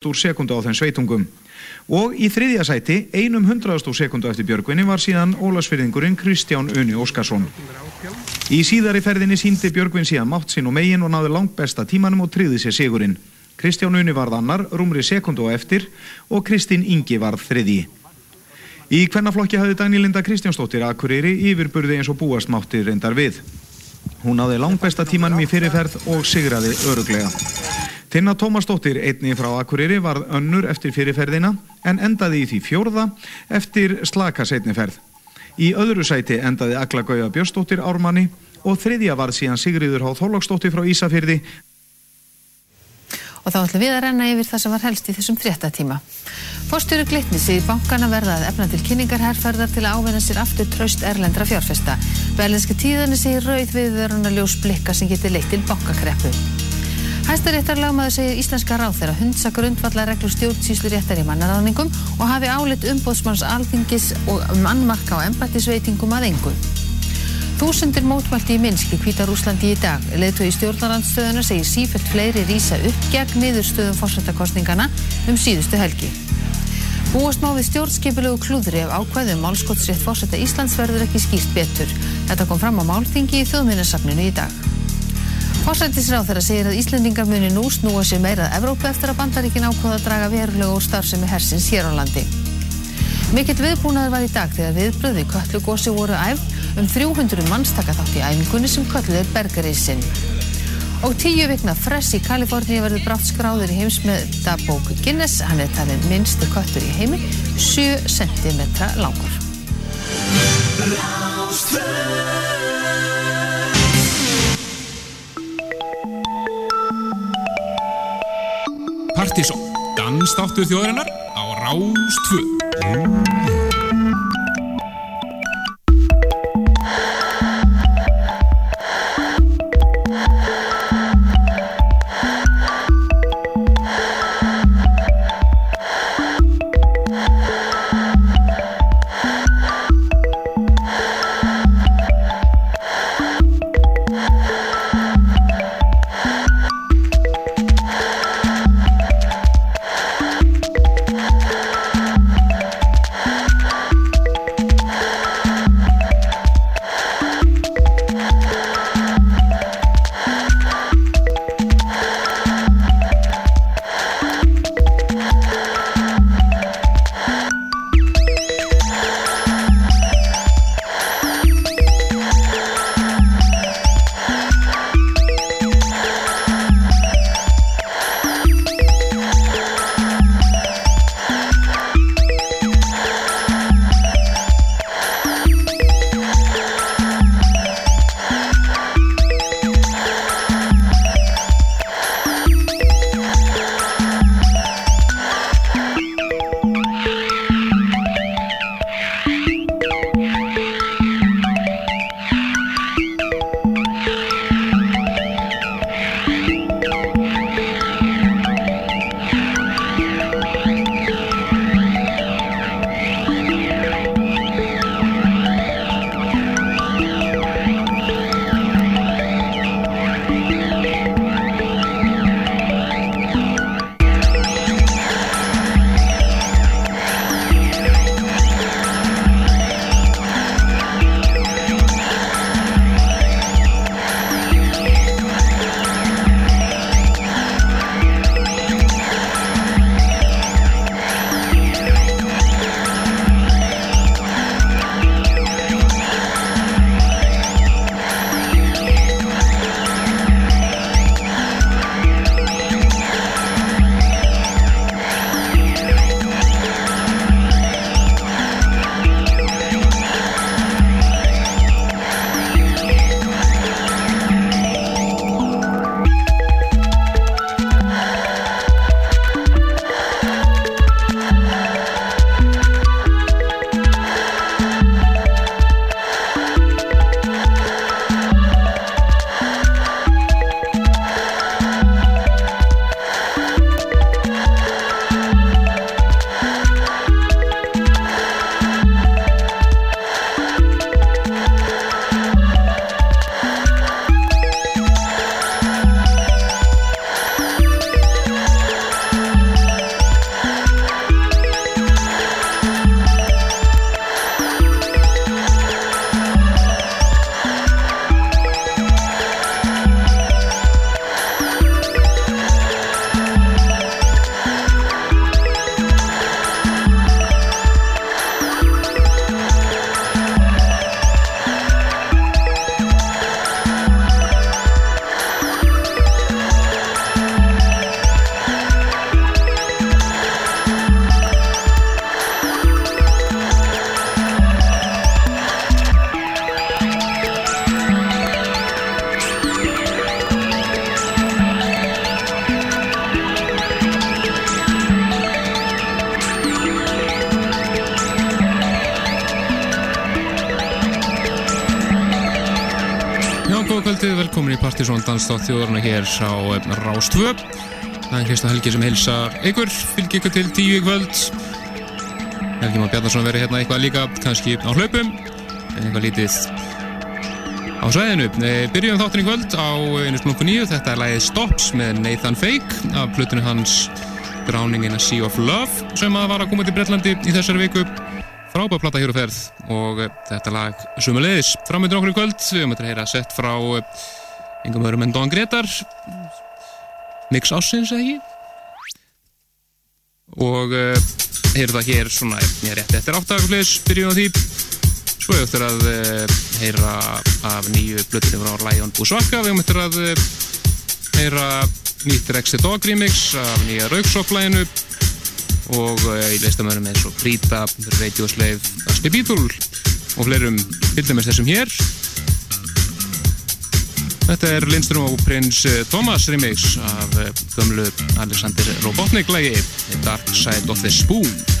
úr sekundu á þeim sveitungum. Og í þriðja sæti, einum hundraðast úr sekundu eftir Björgvinni var síðan ólasfyrðingurinn Kristján Uni Óskarsson. Í síðari ferðinni síndi Björgvin síðan mátt sinn og megin og náði langt besta tímanum og tryggði sér sigurinn. Kristján Uni varð annar, rúmri sekundu á eftir og Kristinn Ingi varð þriði. Í hvernaflokki hafði Dagnílinda Kristjánsdóttir Akureyri yfirburði eins og búast mátti reyndar við. Hún náði langt besta tímanum í fyrirferð og sigraði öruglega. Tinna Tómasdóttir einni frá Akureyri varð önnur eftir fyrirferðina en endaði í því fjórða eftir slaka setniferð. Í öðru sæti endaði Agla Gauja Björnsdóttir Ármanni og þriðja varð síðan Sigriður Há Þólagsdóttir frá Ísafyrði. Og þá ætlum við að renna yfir það sem var helst í þessum fréttatíma. Fórstjóru Glitni segir bankana verða að efna til kynningarherrferðar til að ávinna sér aftur traust erlendra fjárfesta. Berlinski tíðanir segir rauð viðveruna ljós blikka sem getur leitt til bankakreppu. Hæstaréttarlagmaður segir íslenska ráð þeirra hundsa grundvallar reglur stjórnsýslu réttar í mannaráðningum og hafi álit umbóðsmanns alþingis og mannmarka á embættisveitingum að engu. Þúsundir mótmælti í Minsk í Kvítar Úslandi í dag. Leðtói stjórnarandstöðuna segir sífælt fleiri rýsa upp gegn niðurstöðum fórsættakostningana um síðustu helgi. Búast má við stjórnskipilegu klúðri ef ákvæðum málskottsrétt fórsætta Íslands verður ekki skýrt betur. Þetta kom fram á málþingi í þjóðminnarsafninu í dag. Forsættisráð þeirra segir að Íslendingar muni nú snúa sér meirað Evrópu eftir að bandaríkin ákváða að draga verulega úr starfsemi hersins hér á landi. Mikill viðbúnaður var í dag þegar viðbröði köllugósi voru æfð um 300 mannstakka þátt í æfingunni sem kölluður Bergerísinn. Og tíu vikna fress í Kaliforníu verður brátt skráður í heims með dagbóku Guinness. Hann er talin minnstu köttur í heimi, 7 cm langur. Partíson, dansdáttur þjóðarinnar á Rástfö. Á eh, Rástvö. Það er Kristján Helgi sem heilsar ykkur, fylgir ykkur til tíu kvöld. Helgi Már Bjarnarsson verið hérna eitthvað líka, kannski á hlaupum, en eitthvað lítið á svæðinu. Eh, byrjum þáttin í kvöld á einu splunku nýju, þetta er lægið Stops með Nathan Fake af plötunum hans Drowning in a Sea of Love sem að var að koma til Breitlandi í þessari viku frábæð platta hér og ferð og uh, þetta lag sumulegis framöndur okkur í kvöld við höfum þetta að heyra sett frá yngum öðrum en Don Gretar Mix Ássins eða ekki? Og uh, heyra það hér svona ég er rétt eftir áttagaflis byrjun á því. Svo ég eftir að heyra af nýju blötunum frá Lion Busvaka við eftir að heyra nýtt Rexy Dog remix af nýja Rauksóklæginu og eh, í leistamöðunum eins og Brita, Radioslave, Asli Beatle og fleirum. Fylgdamist þessum hér. Þetta er Lindström og prins eh, Thomas remix af eh, gömlu Alexander Robotnik lægi Dark Side of the Spoon.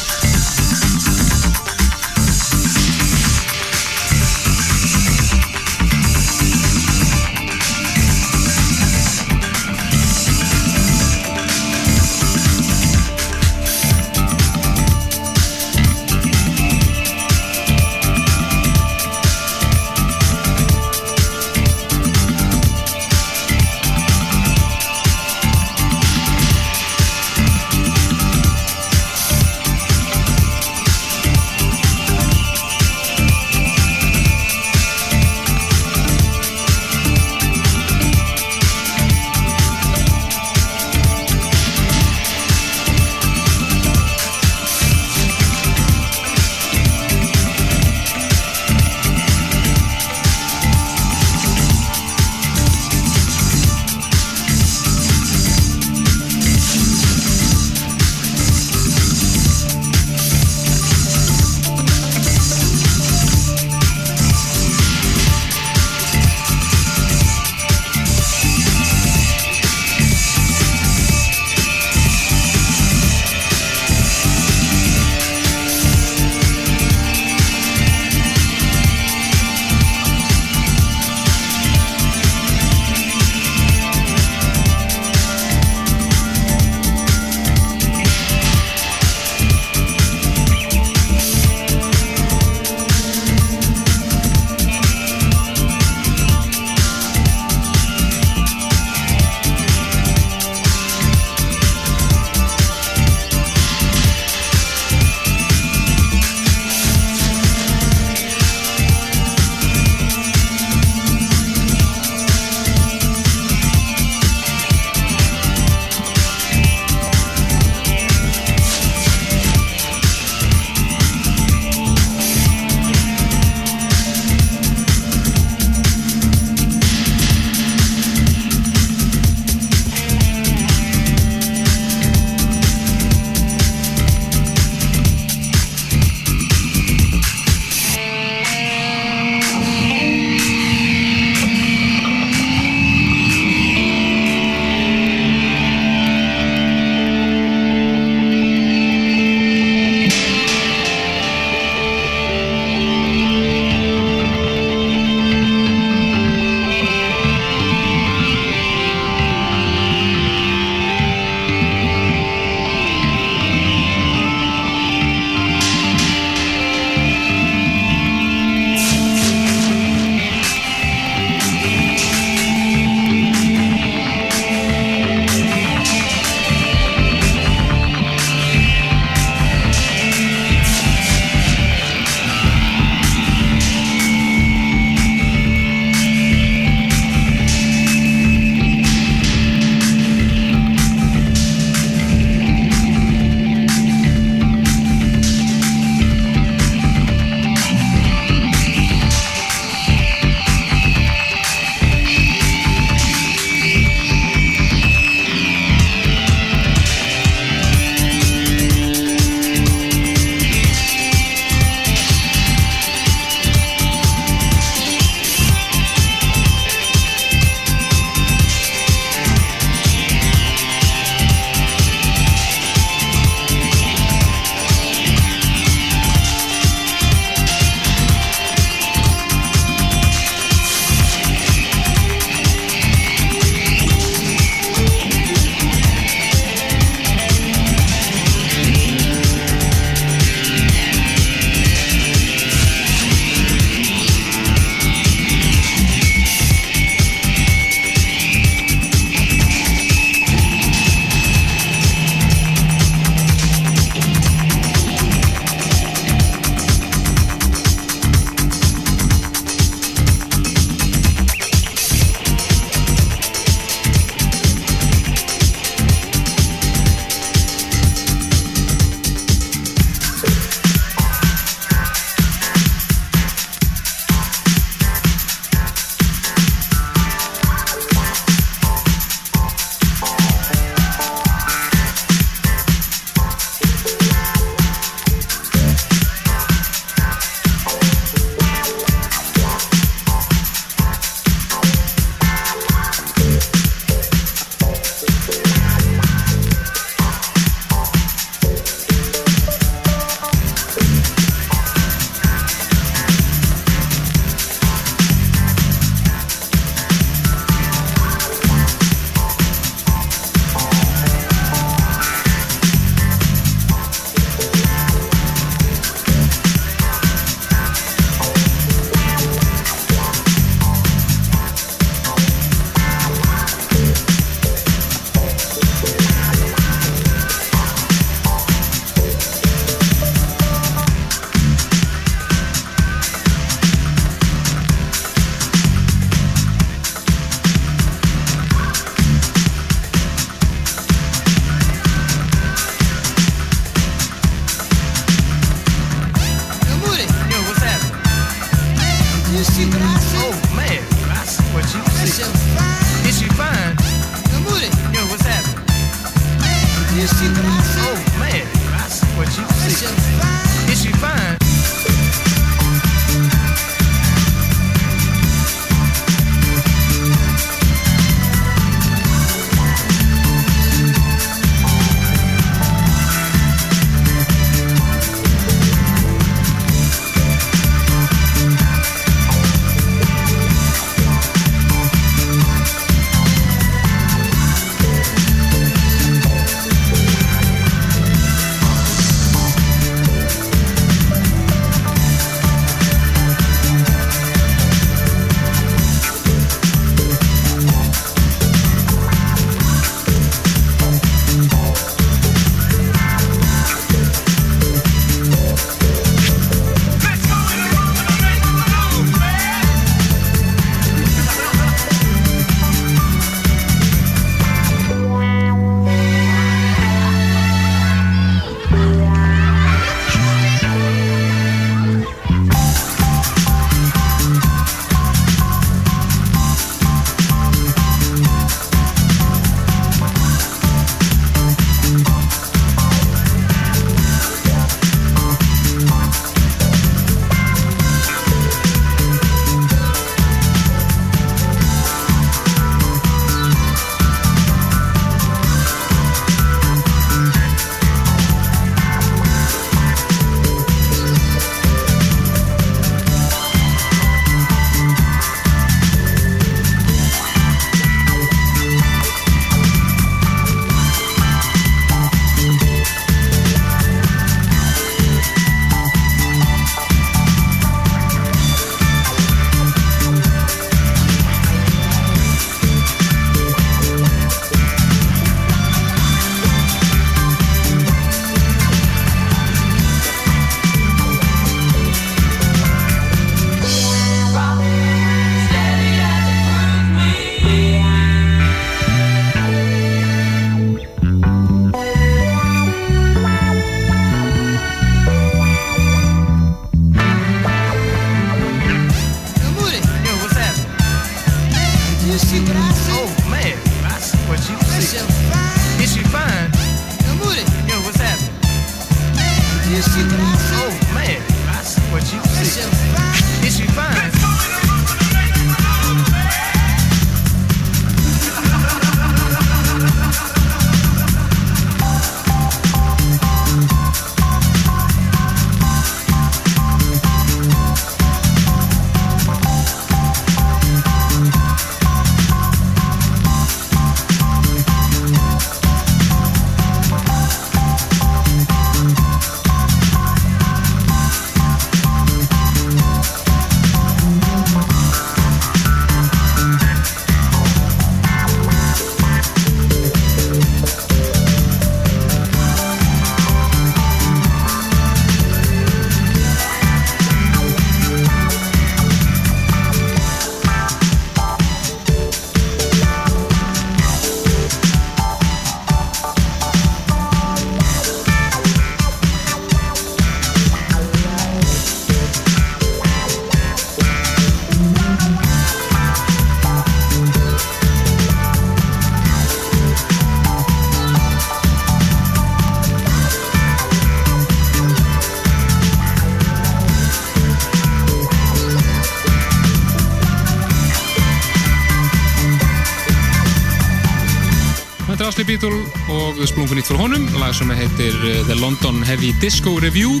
Og splungun nýtt frá honum, lag sem heitir eh, The London Heavy Disco Review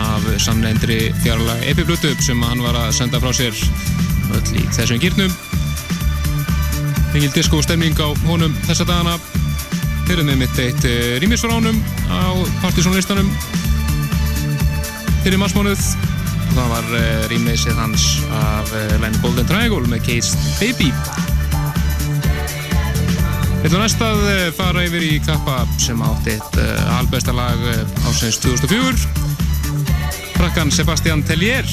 af samnefndri fjarlag Epiblötu sem hann var að senda frá sér öll í þessum gýrnum. Engil disco stemning á honum þessa dagana. Þeir eru með mitt eitt rýmis frá honum á partysónlistanum fyrir marsmánuð. Það var rýmisið hans af Line Golden Triangle með Caged Baby. Við ætlum næst að eh, fara yfir í kappa sem átti eitt uh, albesta lag uh, ásins 2004 Frakkan Sebastian Tellier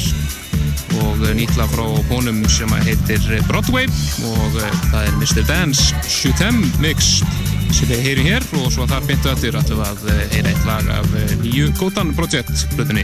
og nýtla frá honum sem heitir Broadway og það er Mr. Dance Shoot'em Mix sem við heyrum hér og svo þar byndu öttur ætlum við að heyra eitt lag af nýju Gótan Project hlutinni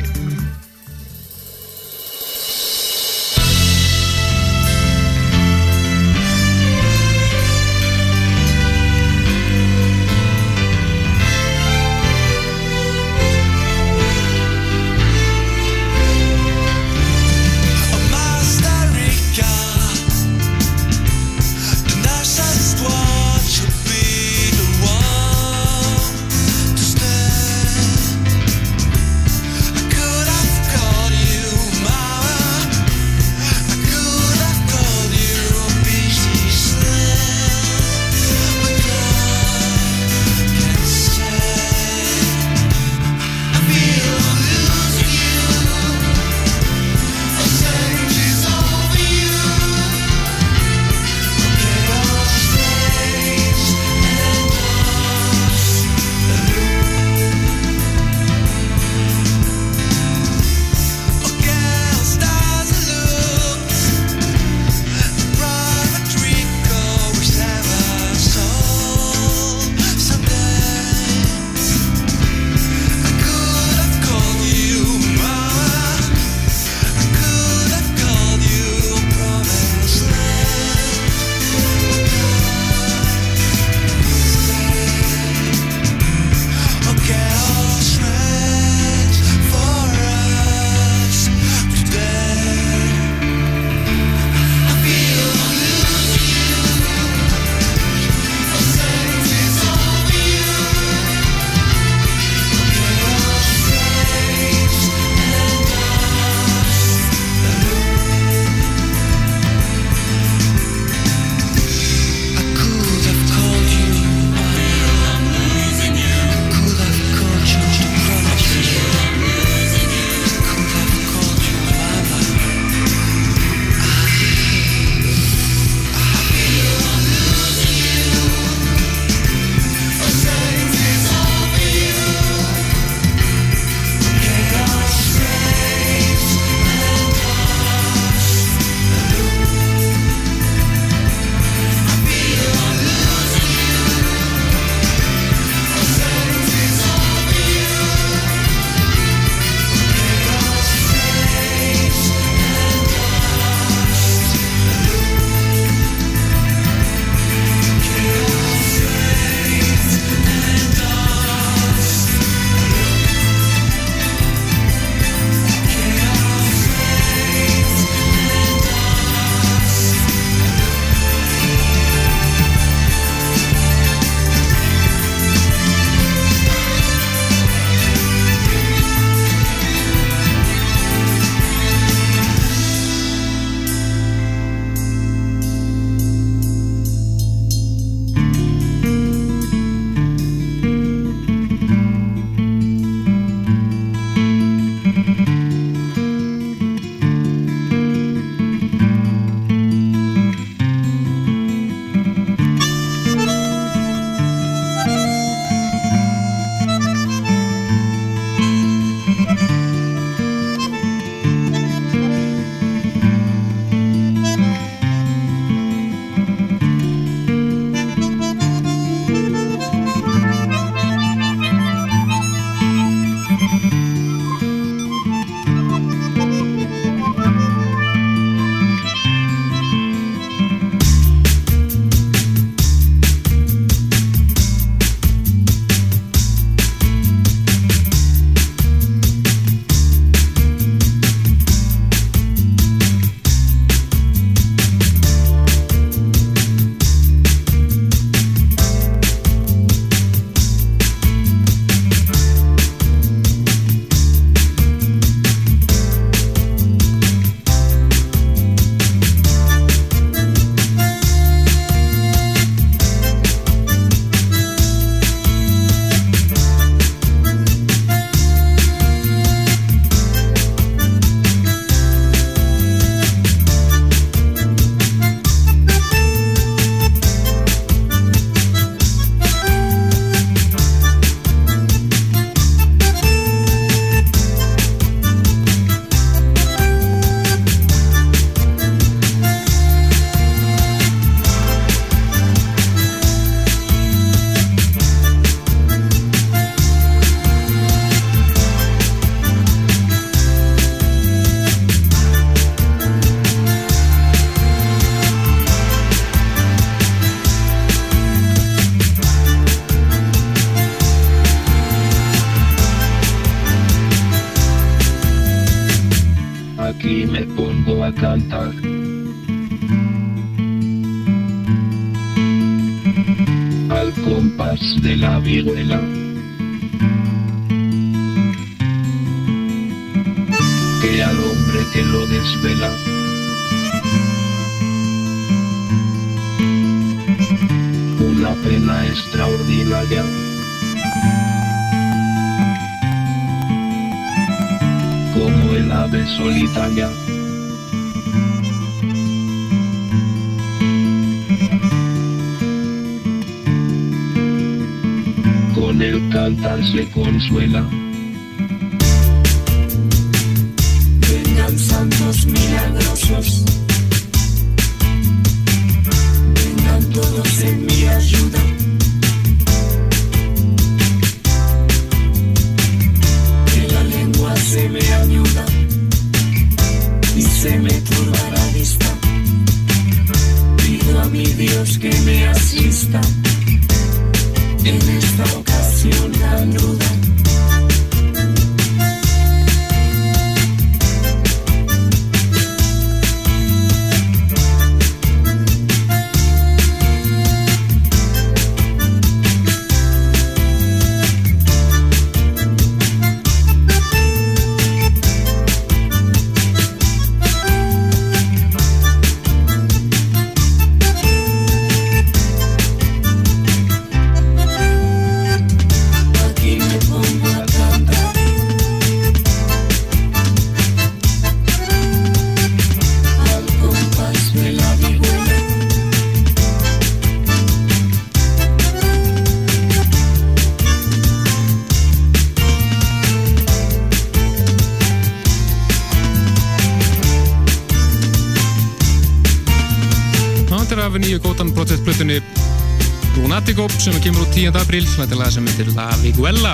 9. apríl hlættilega sem heitir La Viguella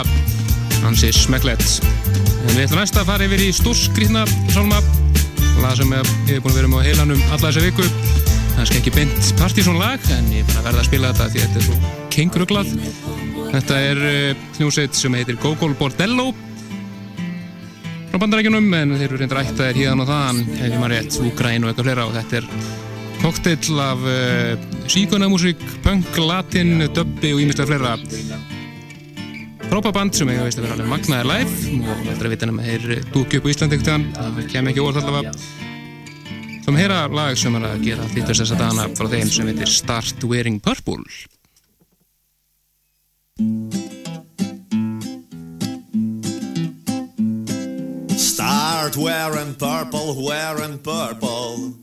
hansi smeglet en við ætlum næst að fara yfir í stúrskrýtna solma lag sem hefur búin að vera með á heilanum alla þessu viku. Kannski ekki beint partysón lag en ég er bara að verða að spila þetta því þetta er svo kenguruglað þetta er eh, knjúsett sem heitir Gogol Bordello frá bandarækjunum en þeir eru reynda rætt að það er híðan og þann hefur maður rétt úr græn og eitthvað flera og þetta er koktill af eh, síkunamúsík, punk, latin, dubbi og ímislega fleira. Frábærband sem ég veist að vera alveg magnaðir live. Og heldur að vita að þeir dúki upp á Íslandi ekkert það kem ekki óvart allavega. Svo með heyra lag sem er að gera þýttast þessa dana frá þeim sem heitir Start Wearing Purple. Start wearing purple, wearing purple.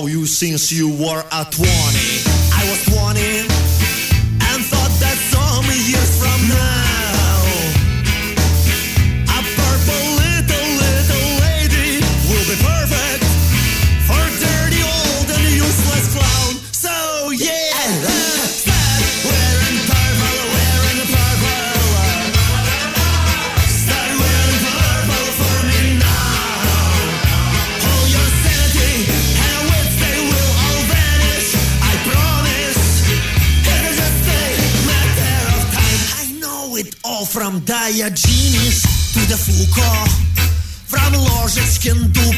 Know you since you were a 20. from Diogenes to the Foucault. From Ложечкин до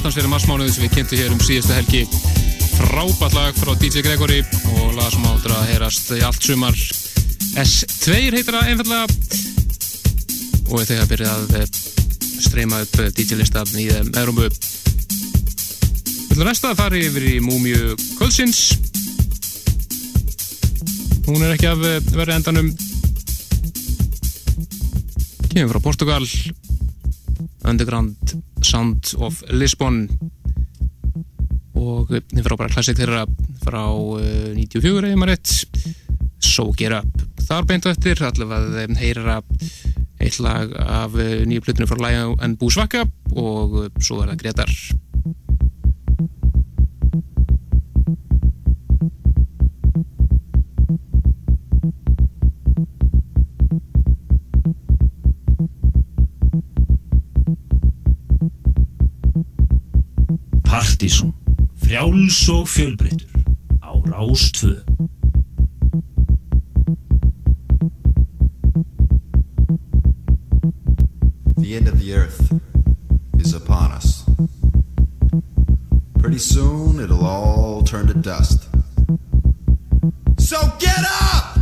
16. marsmánuði um sem við kynntum hér um síðustu helgi. Frábært lag frá DJ Gregory og lag sem áttur að heyrast í allt sumar. S2 heitir það einfallega og þegar byrjaði að eh, streyma upp eh, DJ-listan í eh, Európu Við höllum resta að fara yfir í Múmiu Kvöldsins. Hún er ekki af verið endanum. Kemur frá Portugal Underground. Sound of Lisbon. Og þið frábæra klassik þeirra frá uh, 94 eða maður rétt. So Get Up. Þar beintu eftir allavega að heyra eitt lag af uh, nýju plutinu frá Lion and Búsvaka og uh, svo er það Gretar Frjáls og á. The end of the earth is upon us. Pretty soon it'll all turn to dust. So get up!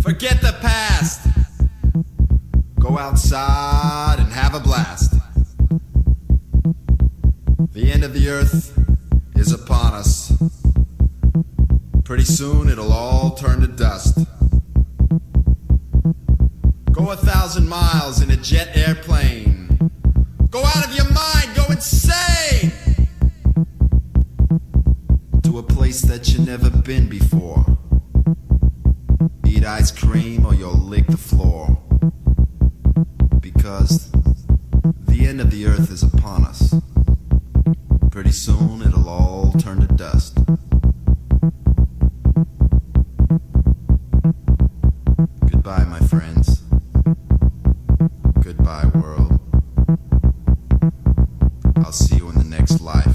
Forget the past. Go outside and have a blast. The end of the earth is upon us. Pretty soon it'll all turn to dust. Go a thousand miles in a jet airplane. Go out of your mind, go insane! To a place that you've never been before. Eat ice cream or you'll lick the floor. Because the end of the earth is upon us. Pretty soon it'll all turn to dust. Goodbye, my friends. Goodbye, world. I'll see you in the next life.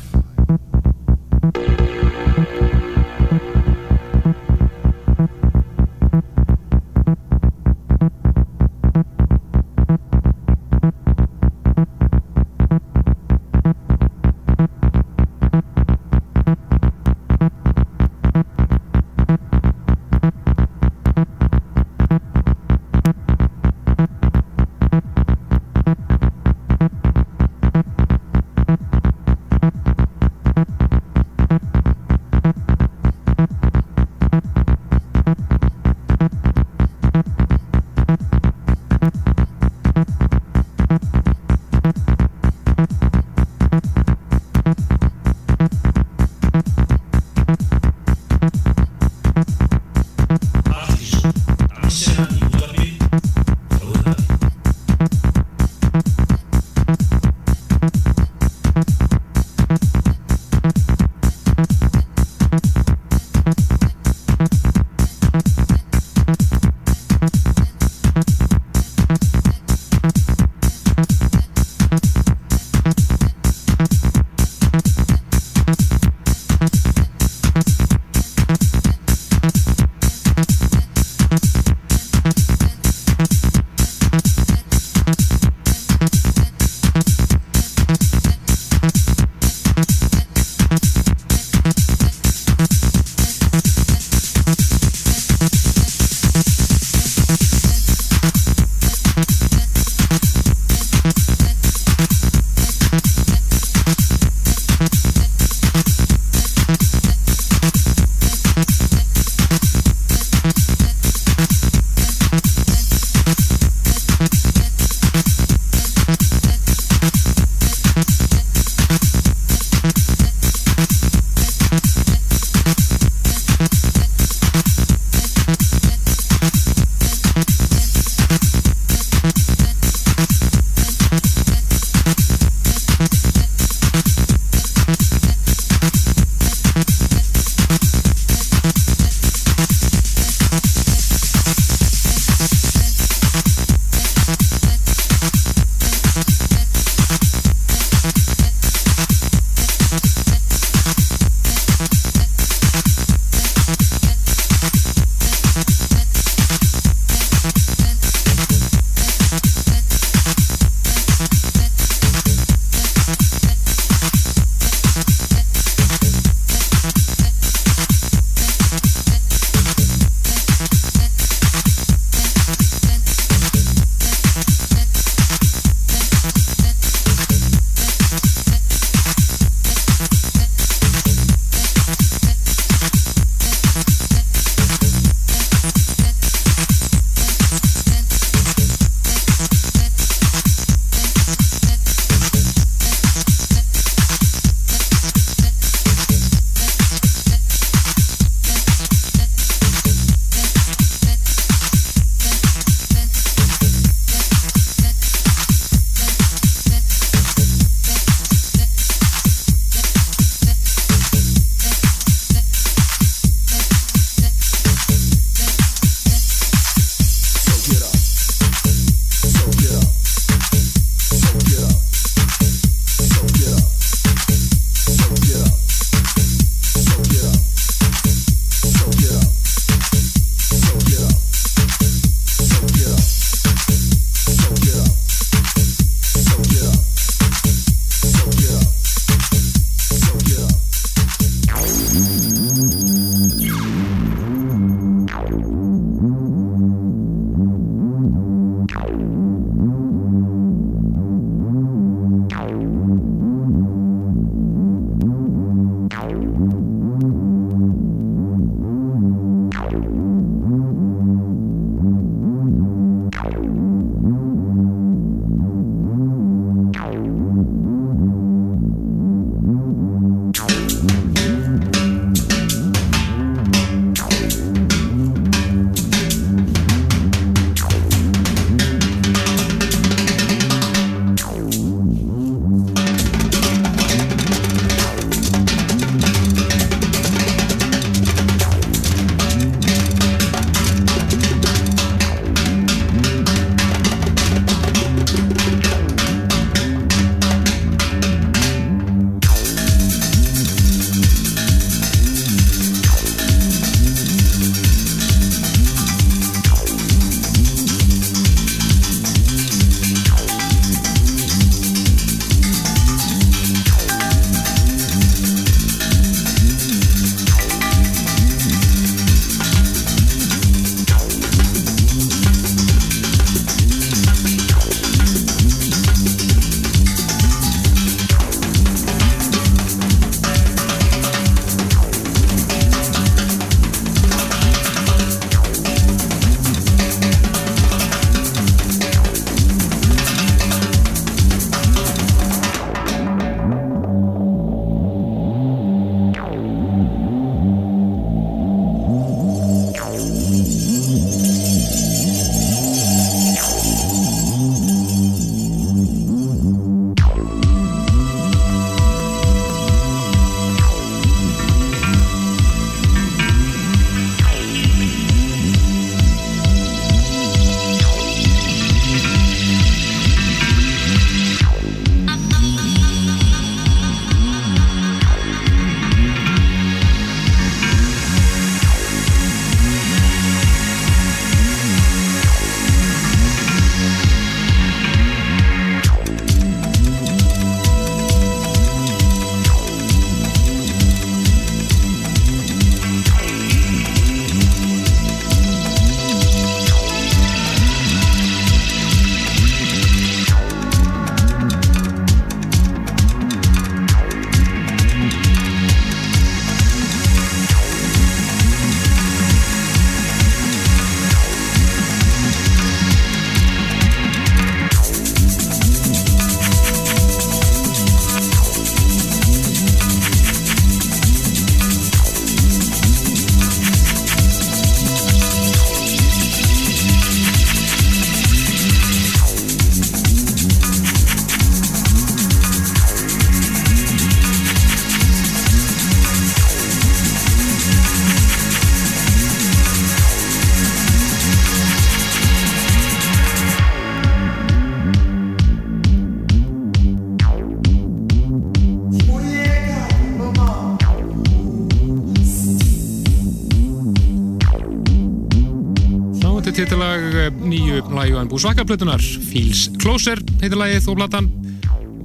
Nýju lagi og Búsvaka-plötunar Feels Closer heitir lagið og platan.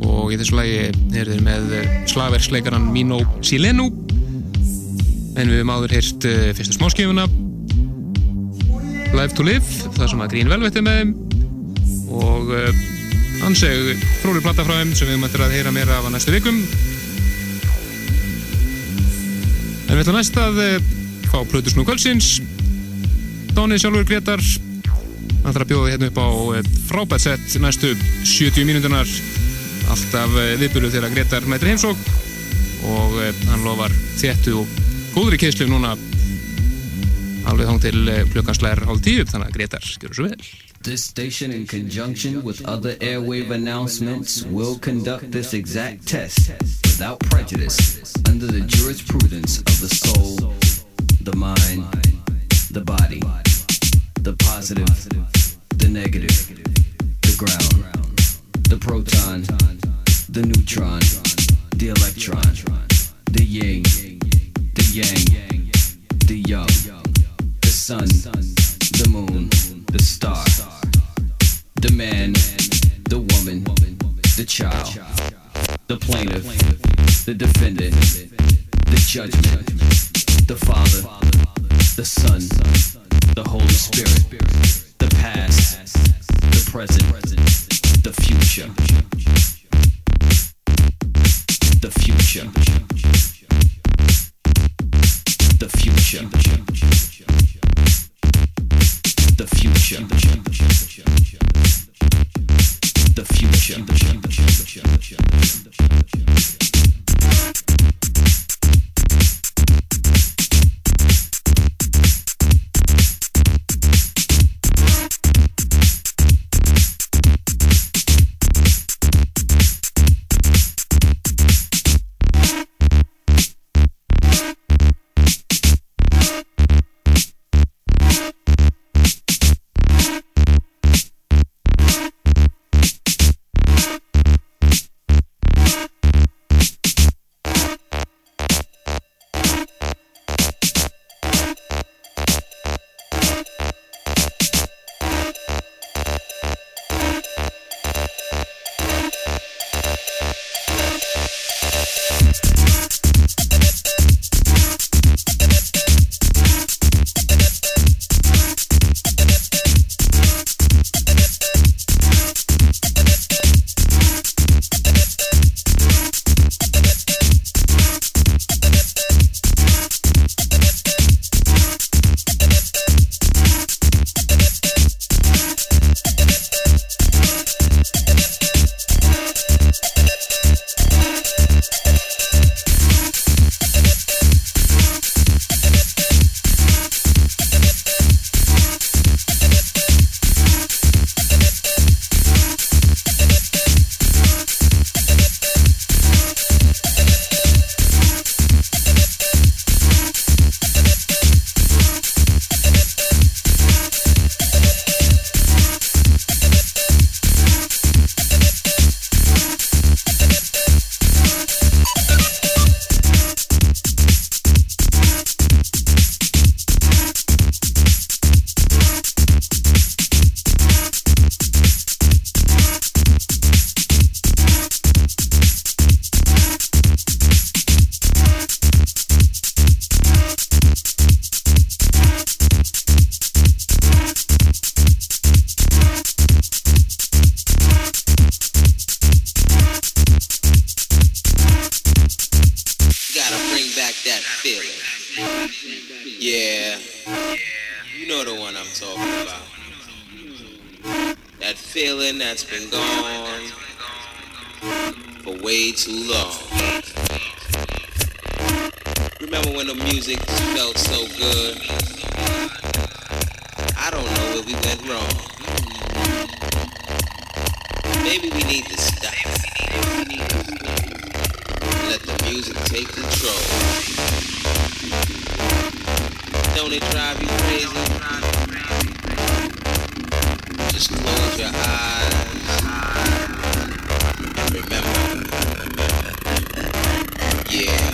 Og í þessu lagi er þeir með eh, slagverksleikaran Mino Silenu. En við höfum áður heyrt uh, fyrstu smáskifuna Live to Live það sem að Green Velvet er með þeim. Og uh, anseg fróli platta frá þeim sem við eftir að heyra meira af að næstu vikum. En við ætlum næst að fá Plutusnú Kvölsins Dóni sjálfur Gretar hann þarf að bjóða hérna upp á uh, frábært sett næstu 70 mínútunar alltaf uh, viðbúlu þegar Gretar mætir heimsók og uh, hann lofar þéttu og góðri keislu núna. Alveg þóng til klukkanslegar hálf tíu þannig að Gretar gjör svo vel. This station, in conjunction with other airwave announcements, will conduct this exact test without prejudice under the jurisprudence of the soul, the mind, the body, the positive, the negative, the ground, the proton, the neutron, the electron, the yin, the yang, the young, the sun, the moon, the star, the man, the woman, the child, the plaintiff, the defendant, the judgment, the father, the son, the Holy Spirit, the past, the present, the future, the future, the future, the future, that feeling. Yeah. You know the one I'm talking about. That feeling that's been gone for way too long. Remember when the music felt so good? I don't know where we went wrong. Maybe we need to music take control. Don't it drive you crazy? Just close your eyes and remember. Yeah.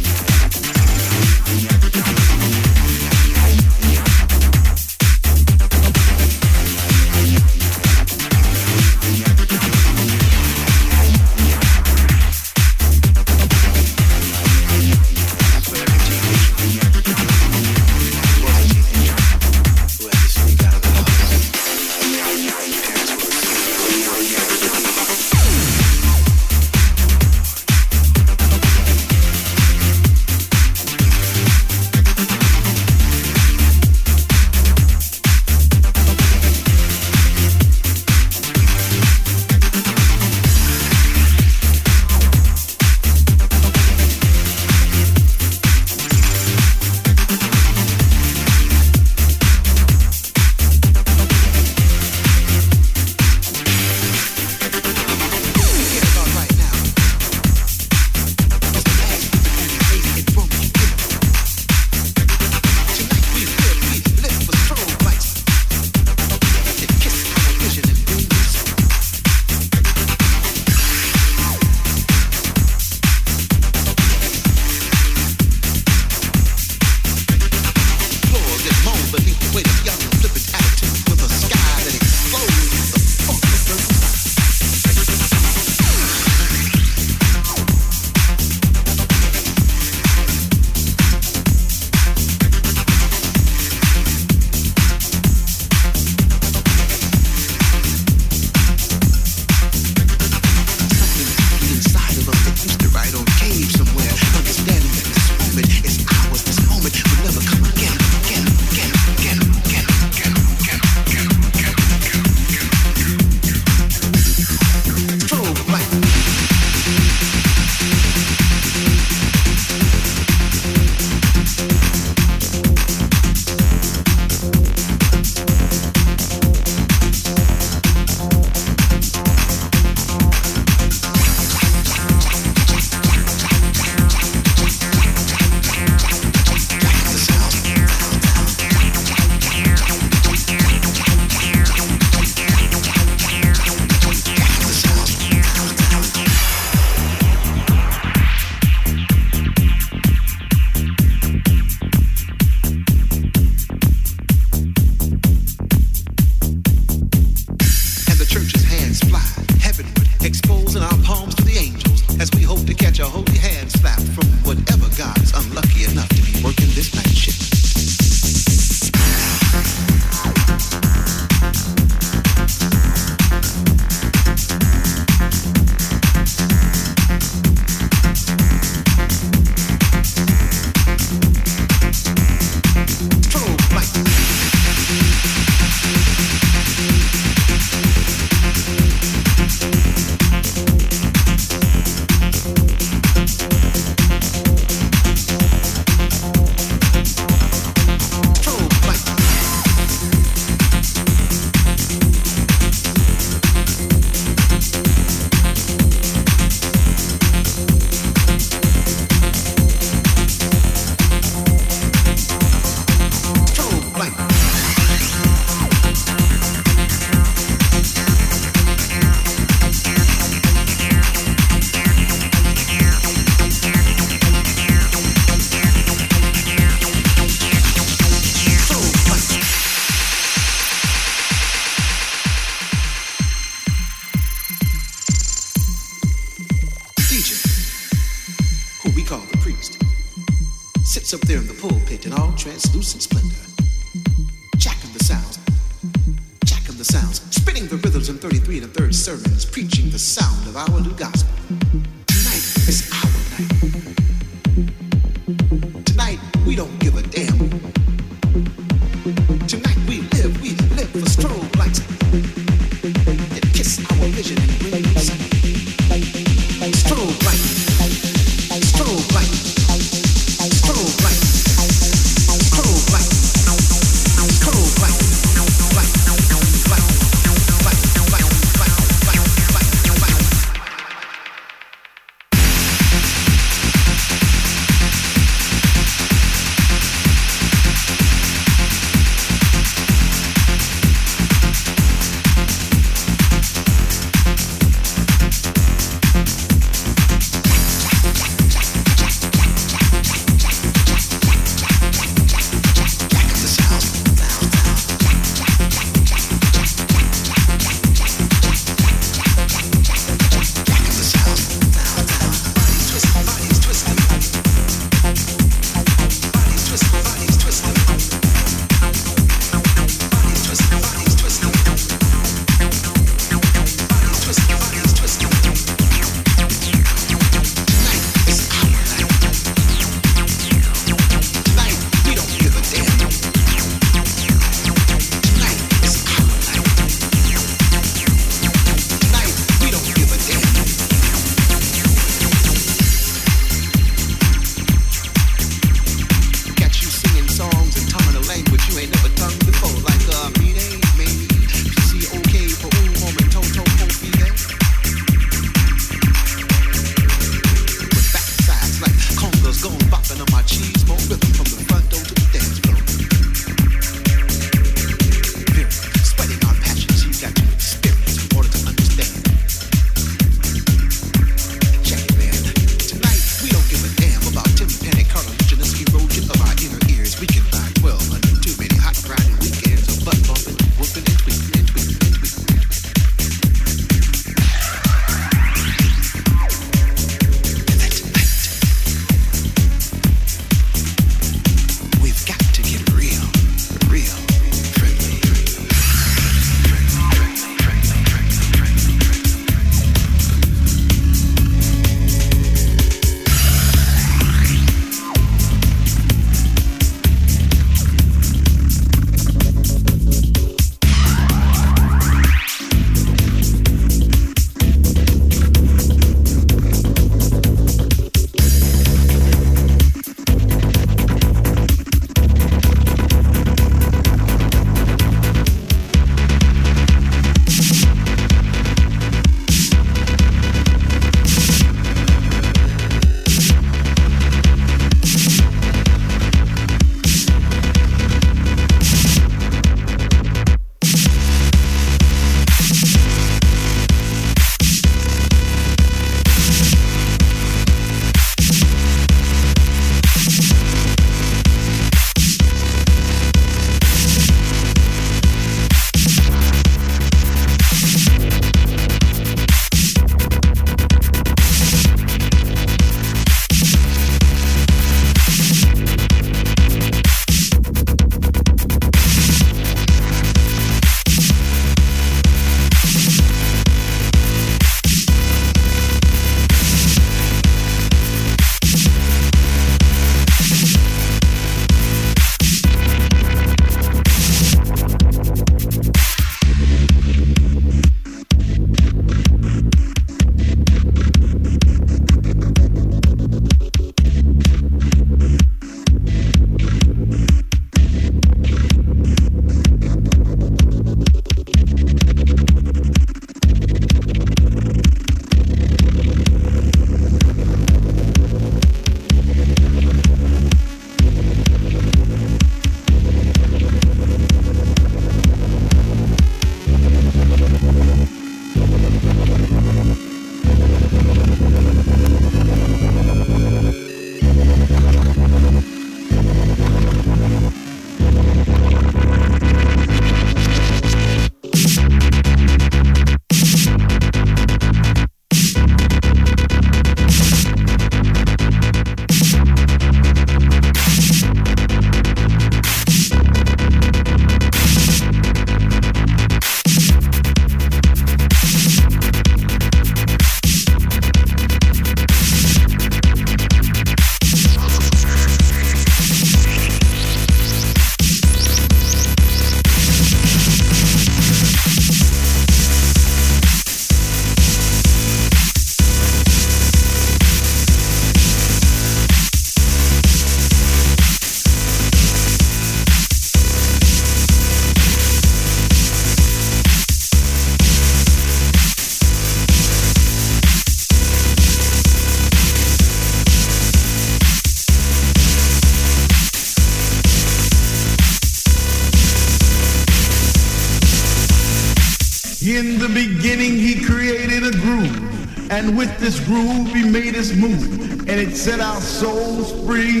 And with this groove, he made us move. And it set our souls free.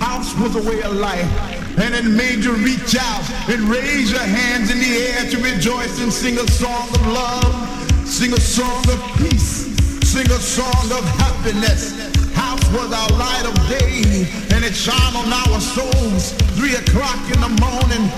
House was a way of life. And it made you reach out and raise your hands in the air to rejoice and sing a song of love. Sing a song of peace. Sing a song of happiness. House was our light of day, and it shone on our souls. Three o'clock in the morning,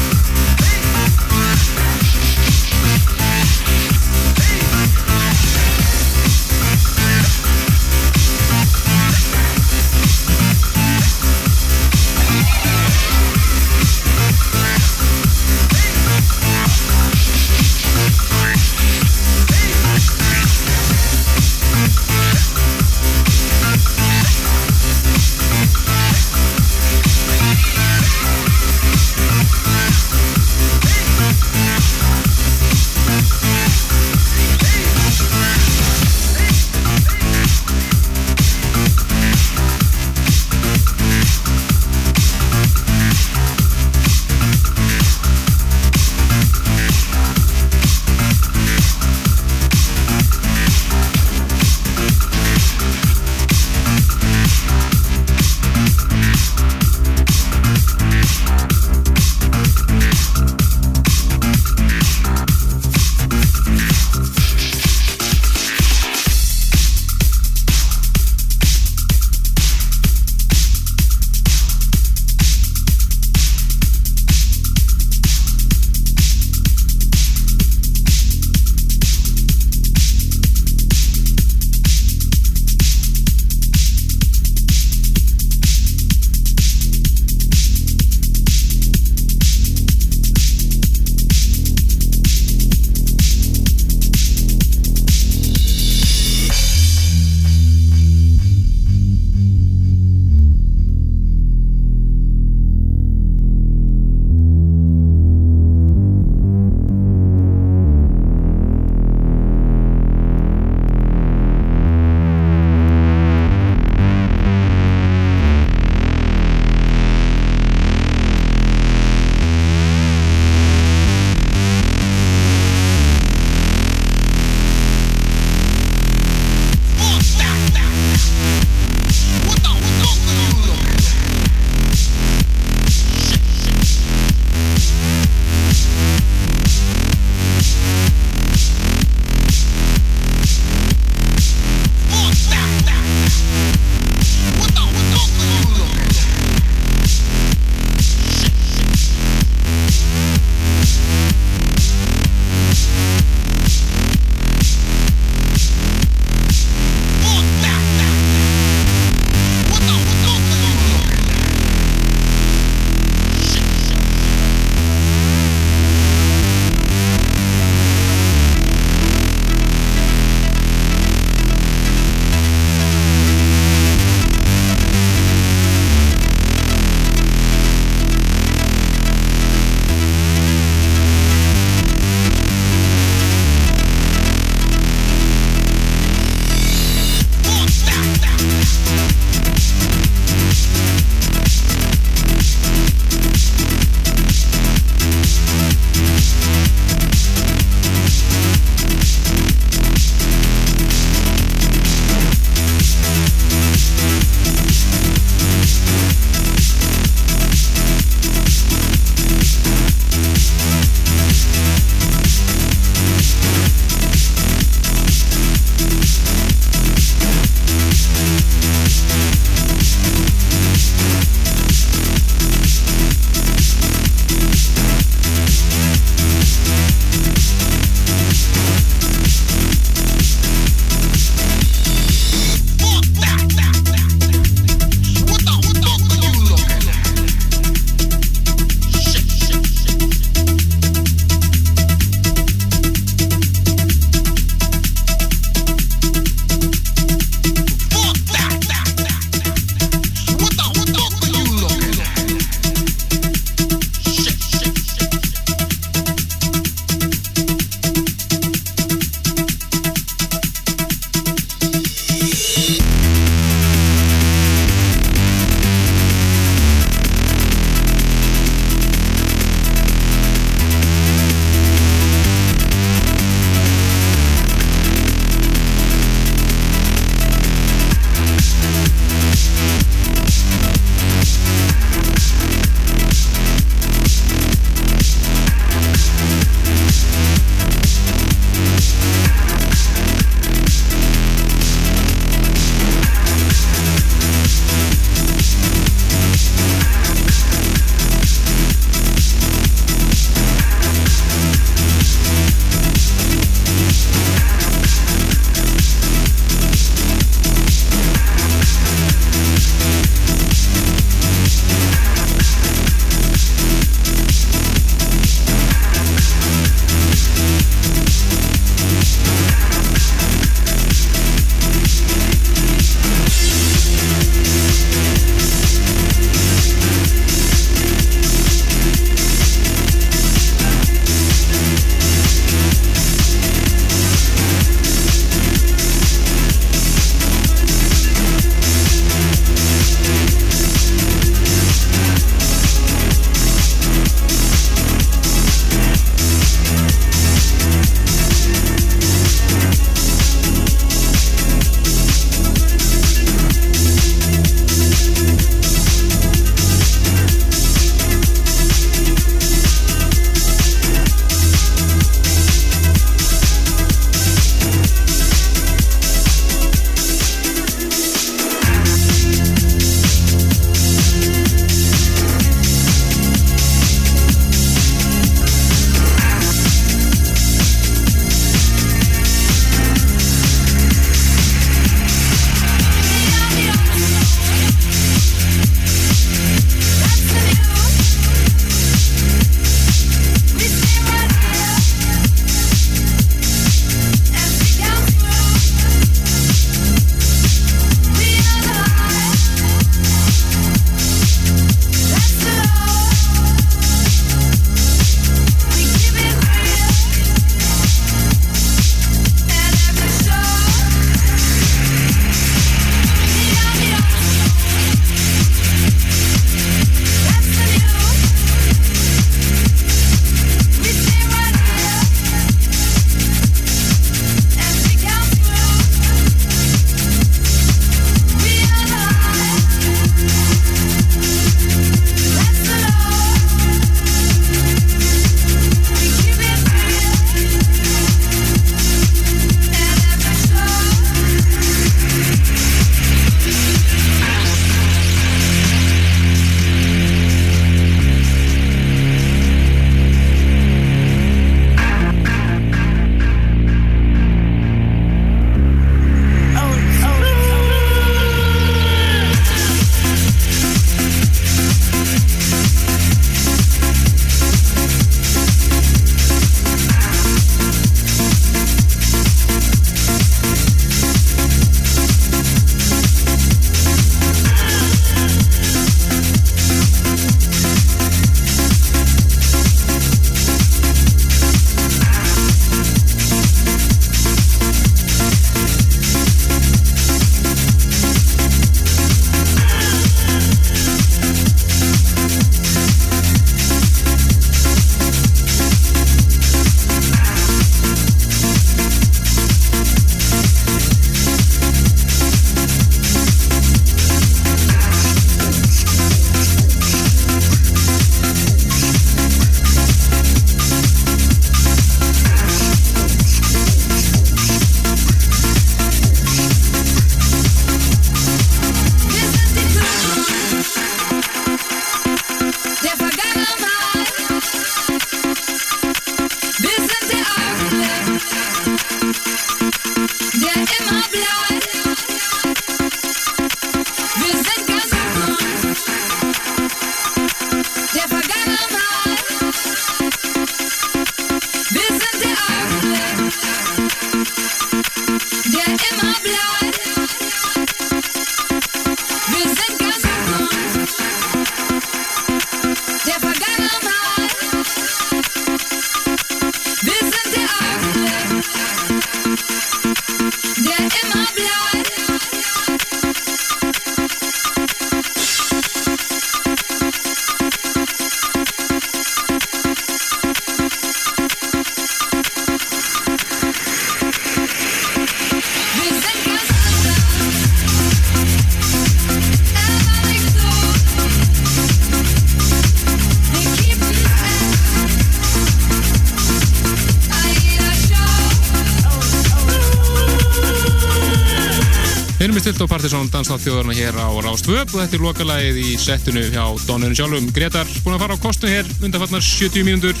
Ghetto Partisan dansnátt þjóðarna hér á Rástvö og þetta er lokalagið í settinu hjá Dónurinn sjálfum. Gretar búin að fara á kostun hér undanfarnar 70 mínútur.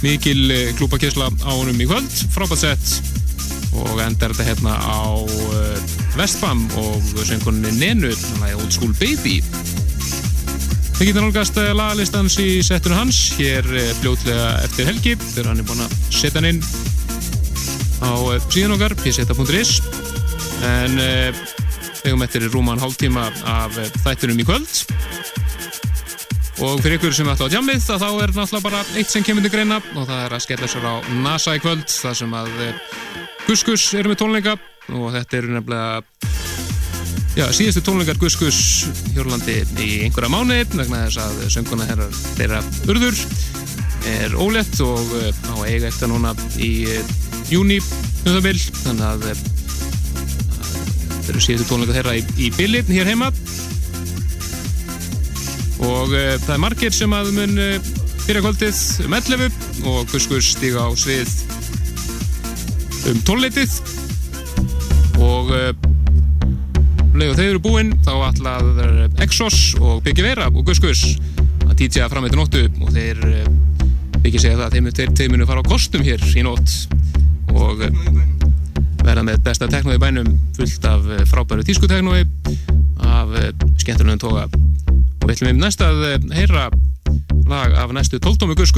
Mikil klúpakisla á honum í kvöld. Frábært sett og endar þetta hérna á uh, Vestbam og söngunni Nenu þannig að Old School Baby. Það getur nálgast eh, lagalistans í settinu hans. Hér eh, fljótlega eftir helgi þegar hann er búin að setja hann inn á eh, síðan okkar pseta.is en uh, eigum eftir rúman hálftíma af eh, þættinum í kvöld. Og fyrir ykkur sem ætla á djammið þá er náttúrulega bara eitt sem kemur til greina og það er að skella sér á NASA í kvöld þar sem að Guskus eru með tónleika og þetta eru nefnilega Já, síðustu tónleikar Guskus Hjörlandi í einhverja mánu vegna þess að sönguna herrar þeirra urður er ólétt og uh, á eiga eftir núna í júni um þannig að þetta eru síðustu tónleikar þeirra í, í billi hér heima. Og uh, það er margir sem að mun uh, fyrir kvöldið um 11 og Guskus stiga á svið um tónleitið og uh, leið og þau eru búinn þá ætlaður Exos og Biggi Vera og Gus Gus að títja fram eittir nóttu. Og þeir eh, Biggi segja það að þeim, þeir, þeir munu fara á kostum hér í nótt. Og eh, verða með besta teknói bænum fullt af eh, frábæru tískuteknói af skemmtunum toga. Og við ætlum um næsta að heyra lag af næstu tóltómi Gus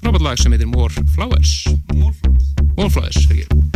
frábært lag sem heitir More Flowers. More Flowers, More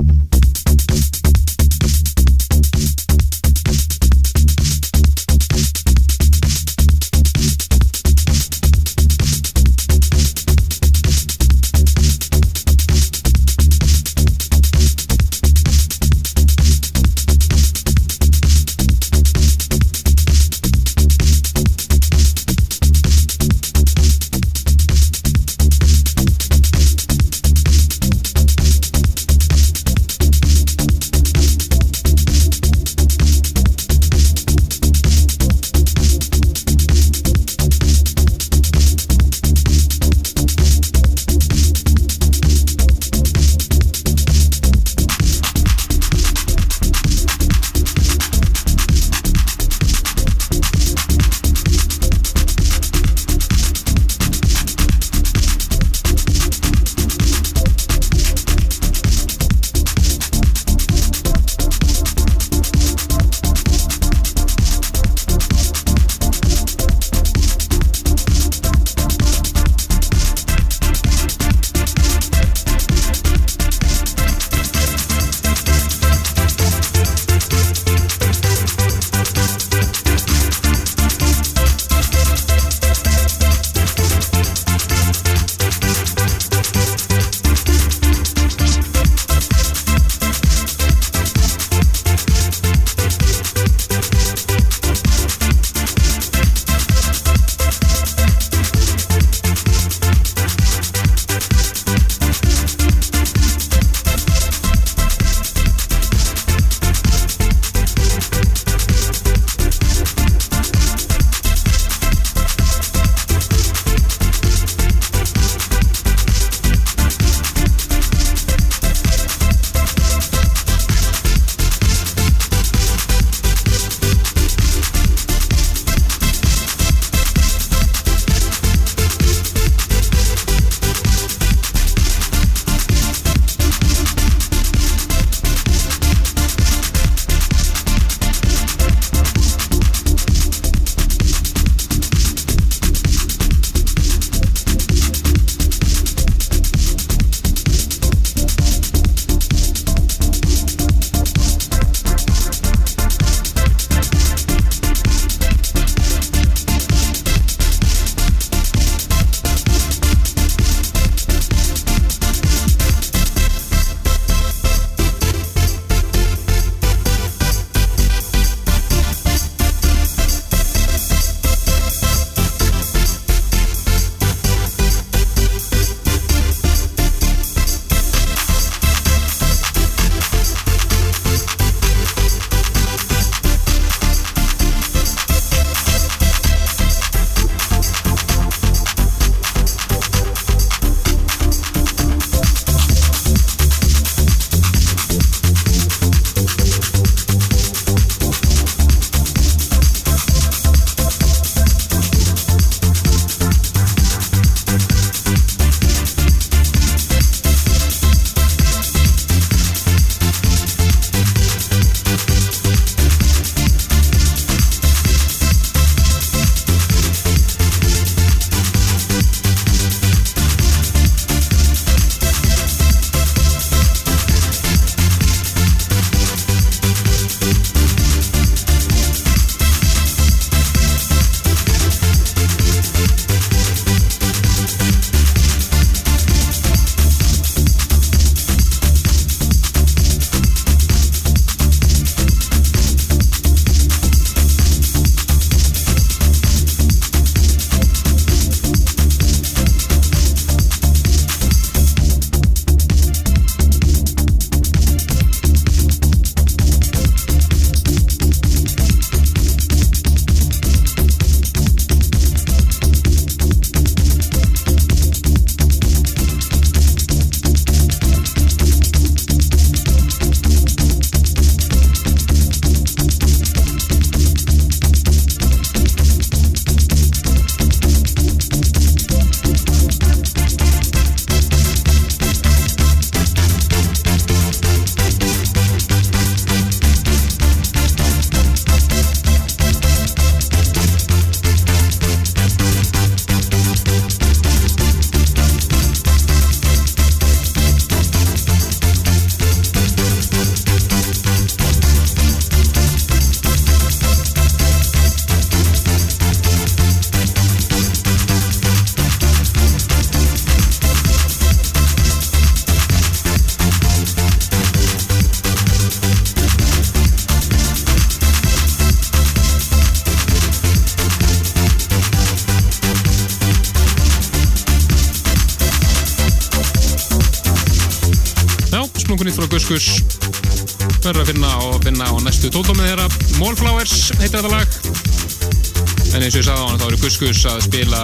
Guskus að spila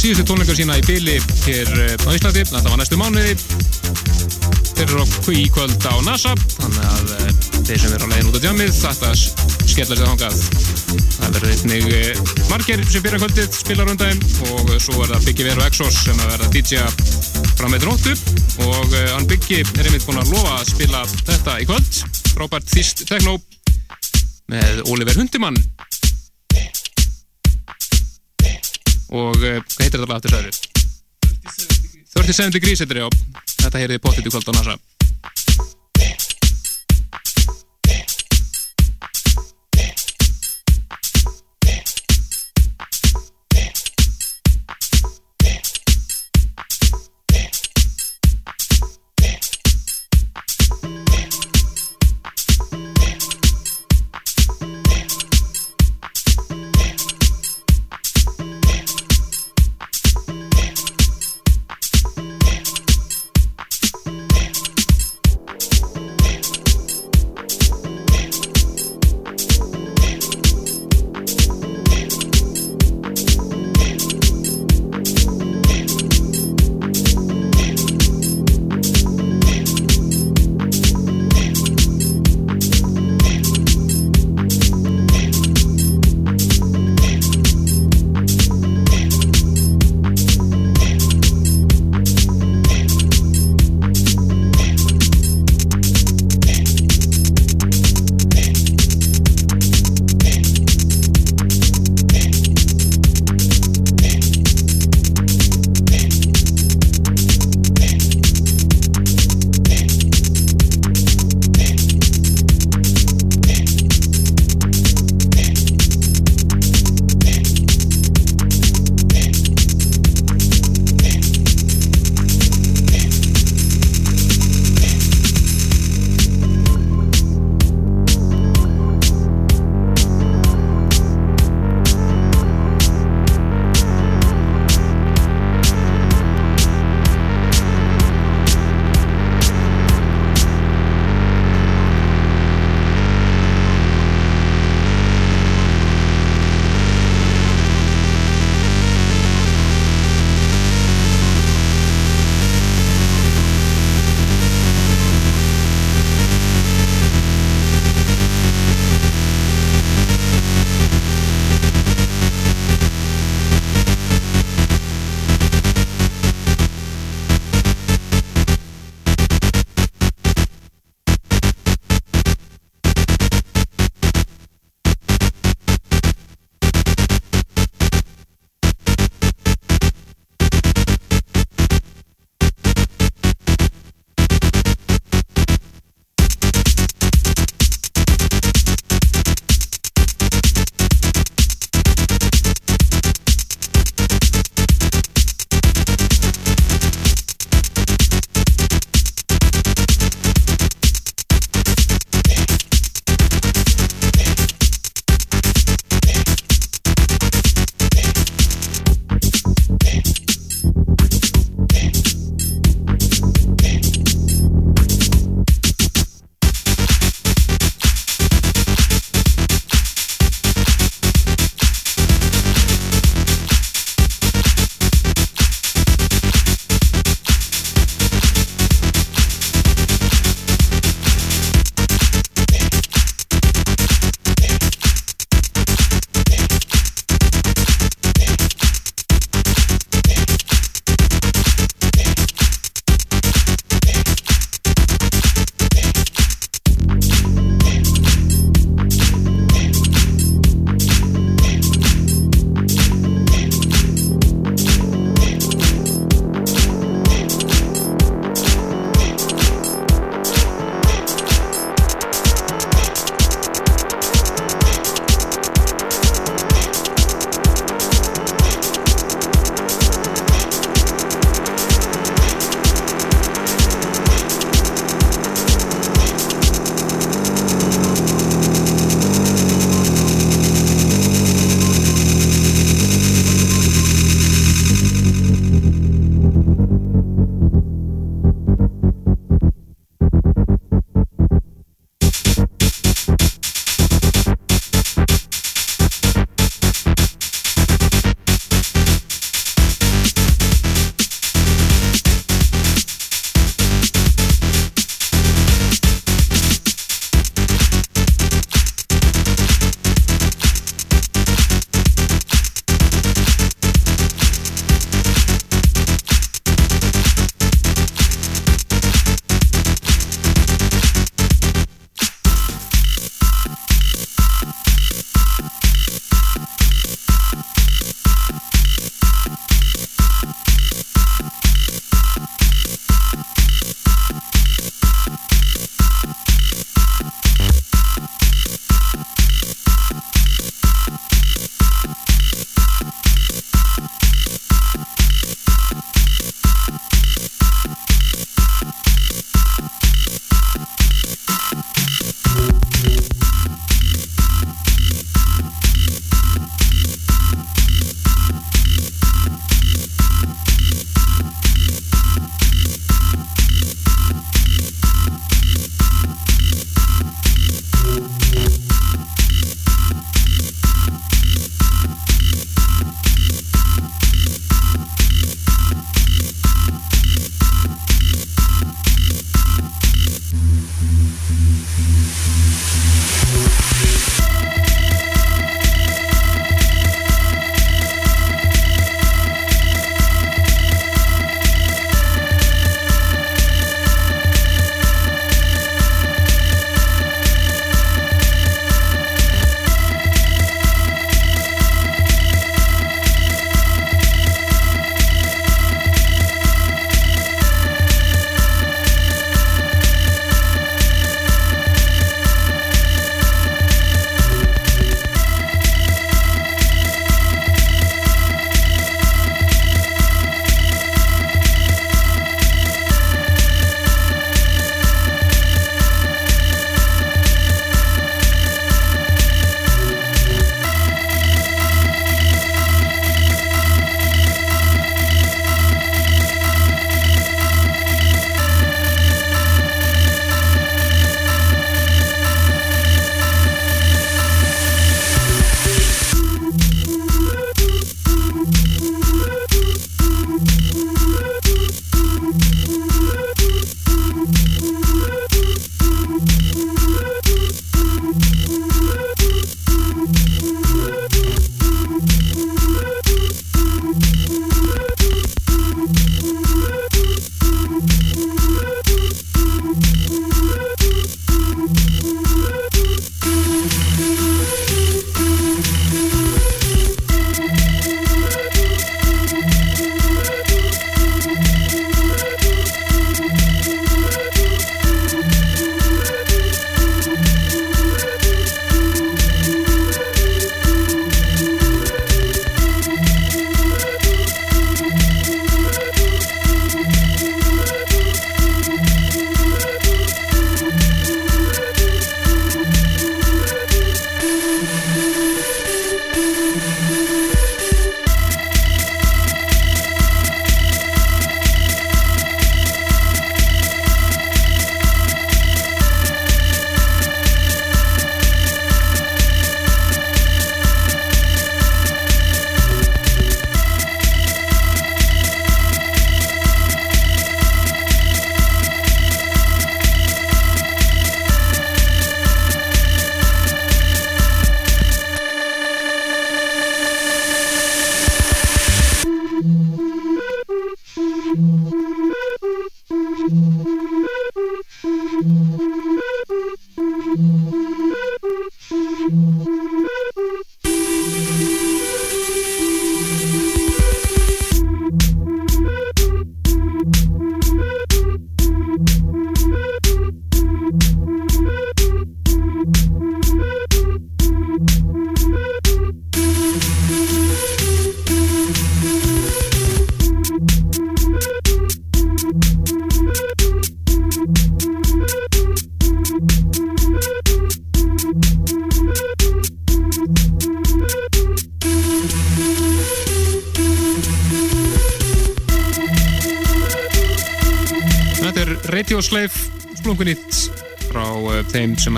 síðustu tónleikar sína í byli hér eh, á Íslandi, þetta var næstu mánuði. Þeir eru á í kvöld á NASA þannig að eh, þeir sem eru á leiðin út á djamið þetta skella sér þangað. Það verður einnig eh, margir sem byrja kvöldið spila rundæðin og svo er það Biggi Veru Exos sem verða DJ frá með dróttu og hann Biggi er einmitt búinn að lofa að spila þetta í kvöld. Frábært þýst techno með Oliver Hundimann og uh, hvað heitir þetta lag aftur sæður? 37 degrees heitir ég á þetta heyrði pottit í kvöld á NASA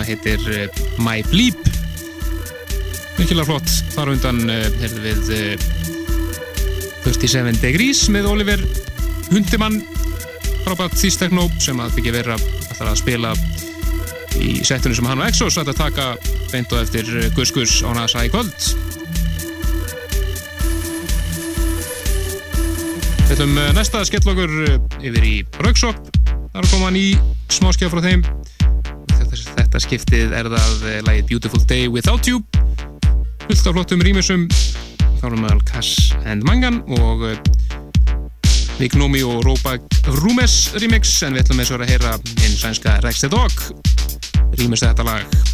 heitir uh, My Bleep Mikkilega flott þar undan uh, heyrðum við uh, 37 Degrees með Oliver Hundimann frábært þýsteknó sem að byggja vera að spila í settunum sem hann og Exos að taka beint og eftir Gus Gus á NASA í kvöld ætlum uh, næsta að skella okkur uh, yfir í Rauksop. Það er að koma ný smáskjá frá þeim. Þetta, skiptið er það uh, lagið Beautiful Day Without You. Fullt af flottum rýmisum. Þá erum við Cass and Mangan og uh, Vic Nomi og Robak Rumes remix. En við ætlum eins og að heyra hinn sænska Rex the Dog rýmis þetta lag.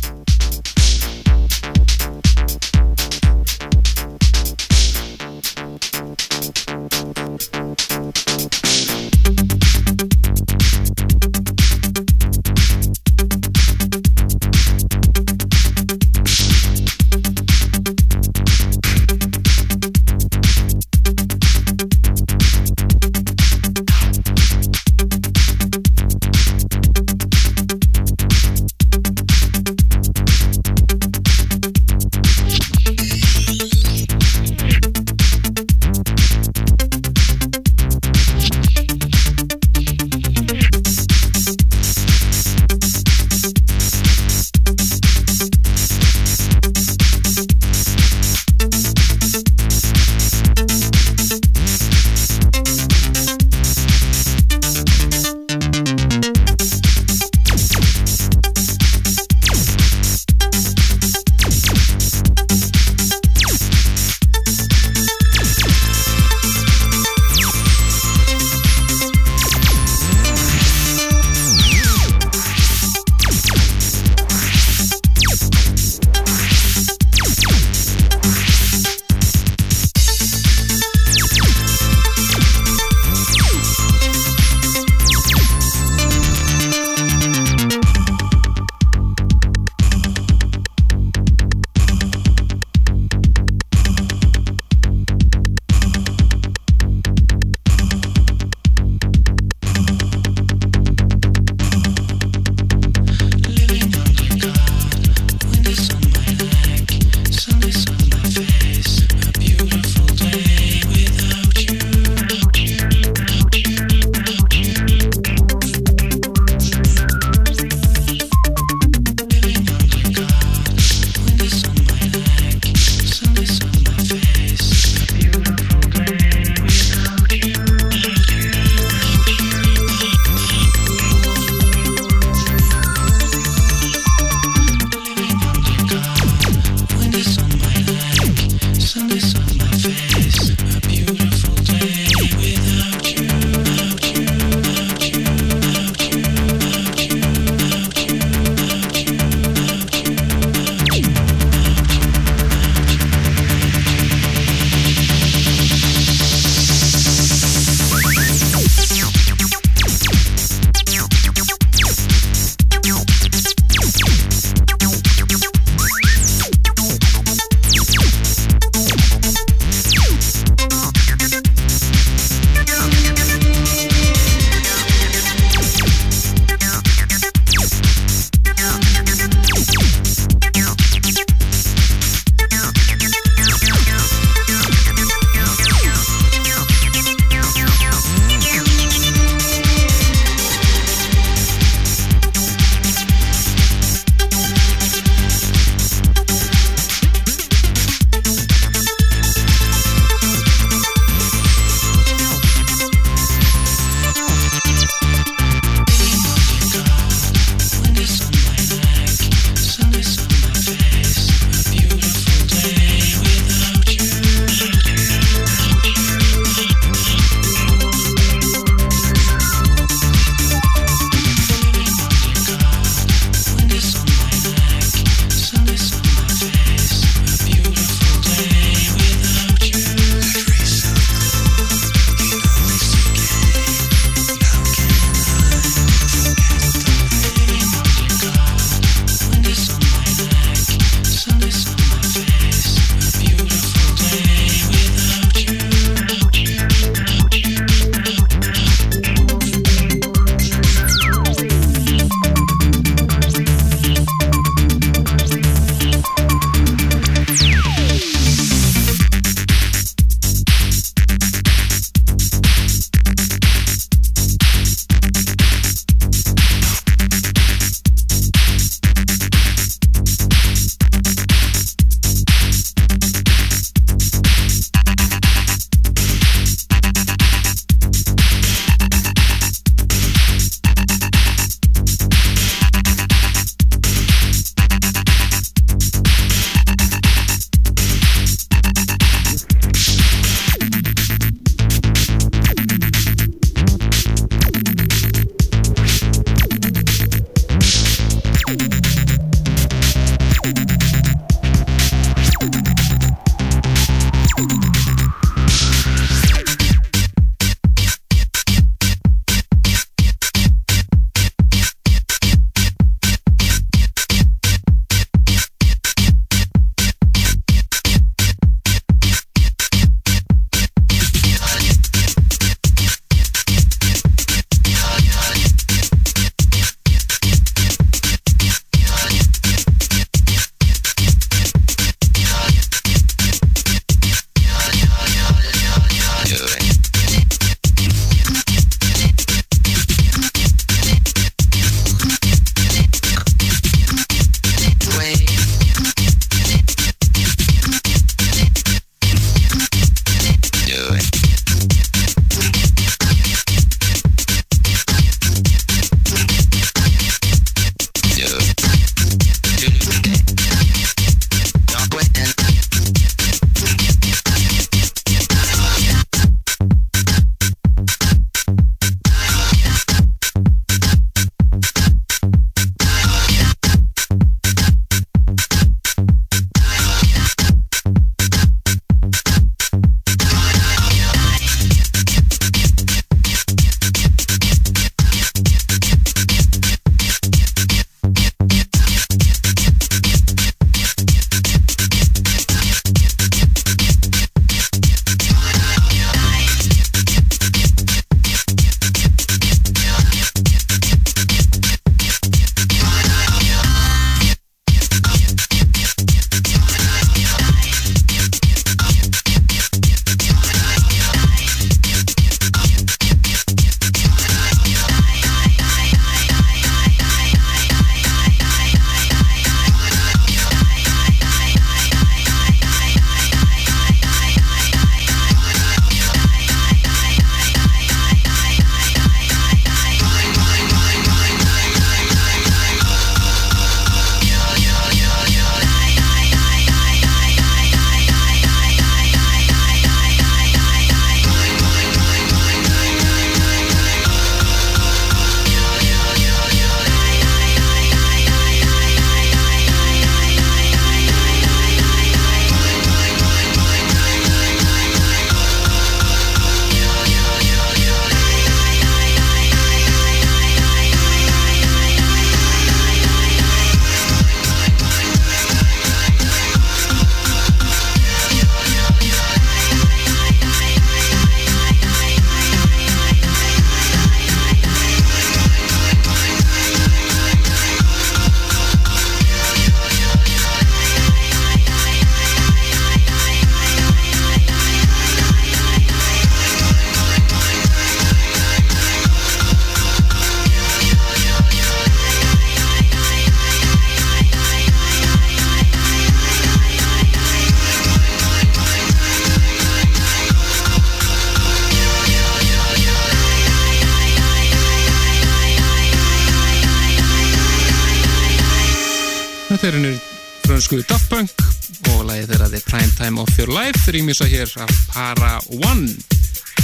Rýmisa hér af Para One.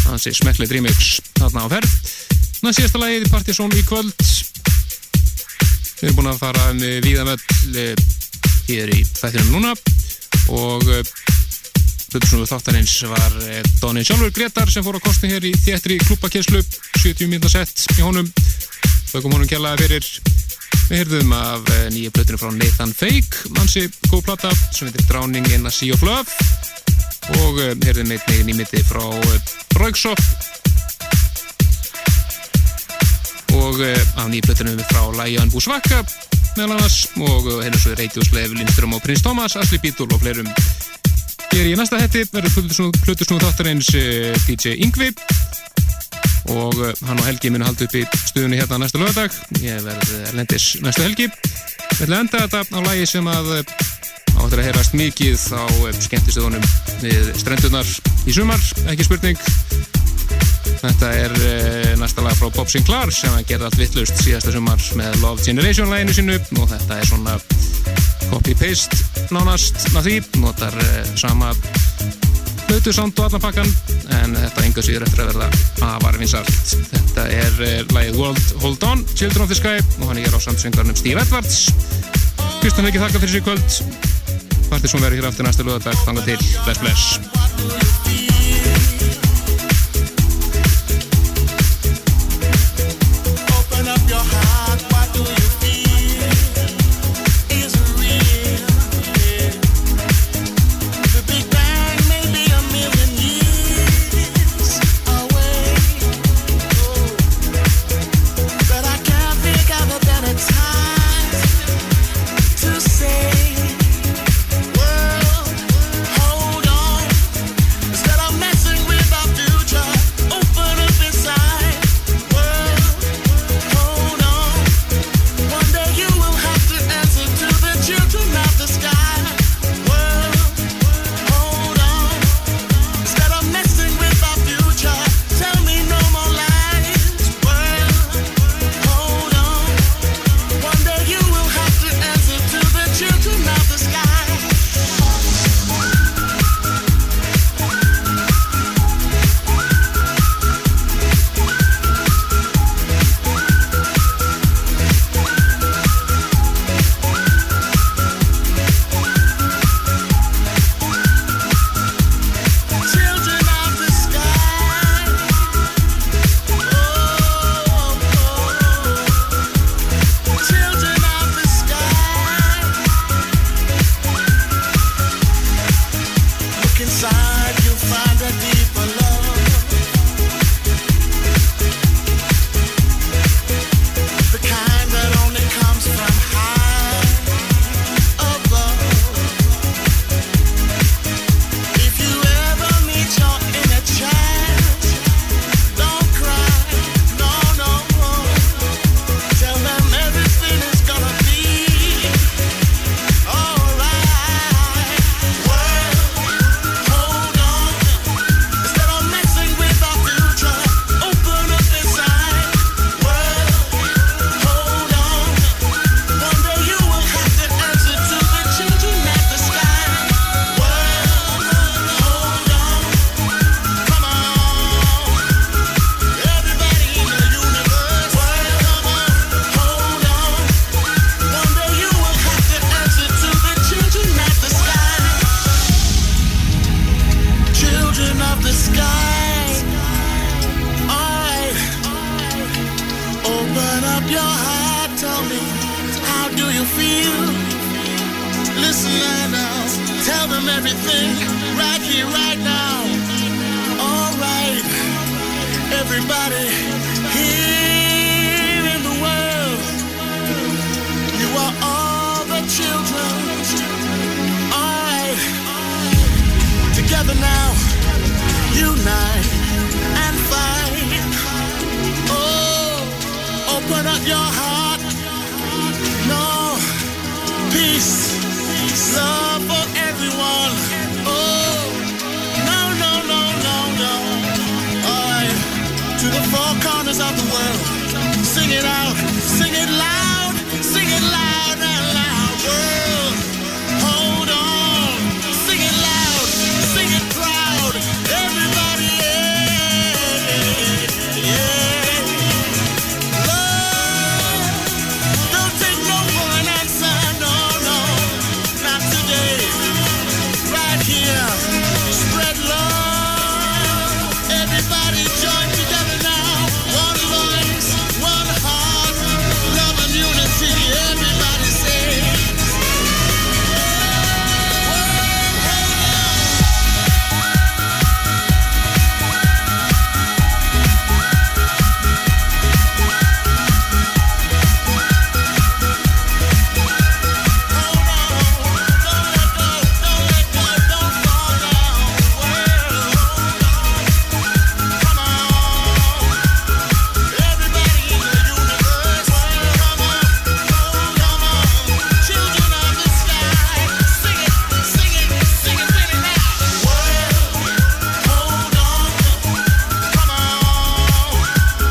Hansi smekklið remix þarna á ferð. Ná síðasta lagið í Partizón í kvöld. Við erum búin að fara um víðamöll hér í þættinum núna. Og hlutusnúðu þáttarins var eh, Dónin sjálfur Gretar sem fór á kosti hér í þéttri klúpakesslu 70 minna sett í honum. Þaukum honum kjallaði fyrir. Við heyrðum af eh, nýja blötinu frá Nathan Fake. Mannsi góð plata sem heitir Drowning in a Sea of Love og eh, heyrðum einnig nýmiti frá Braugsop og af nýja blötinu frá Lion Busvaka meðal annars og heyrðum svo Level Lindström og Prins Thomas, Asli Bítul og fleirum Hér í næsta hætti verður Plutusnúð þáttarins eh, DJ Yngvi og eh, hann og Helgi muni halda upp í stuðunni hérna næsta lögadag. Ég verð erlendis næstu Helgi. Við ætlum að enda þetta á lægi sem að eh, áttur að heyrast mikið á skemmtistöðunum við strendunar í sumar, ekki spurning. Þetta er næsta lag frá Bob Sinclair sem að gera allt vittlust síðasta sumar með Love Generation læginu sinu og þetta er svona copy-paste nánast að því, notar uh, sama hlutu samt og allan pakkan en þetta enga síður eftir að verða afar vinsalt. Þetta er lagið World Hold On, Children of the Sky og hann er á samtsöngarnum Steve Edwards Kristján Viki þakka fyrir sig kvöld Partisón verður hér aftur næsta lögadag þanga til, bless bless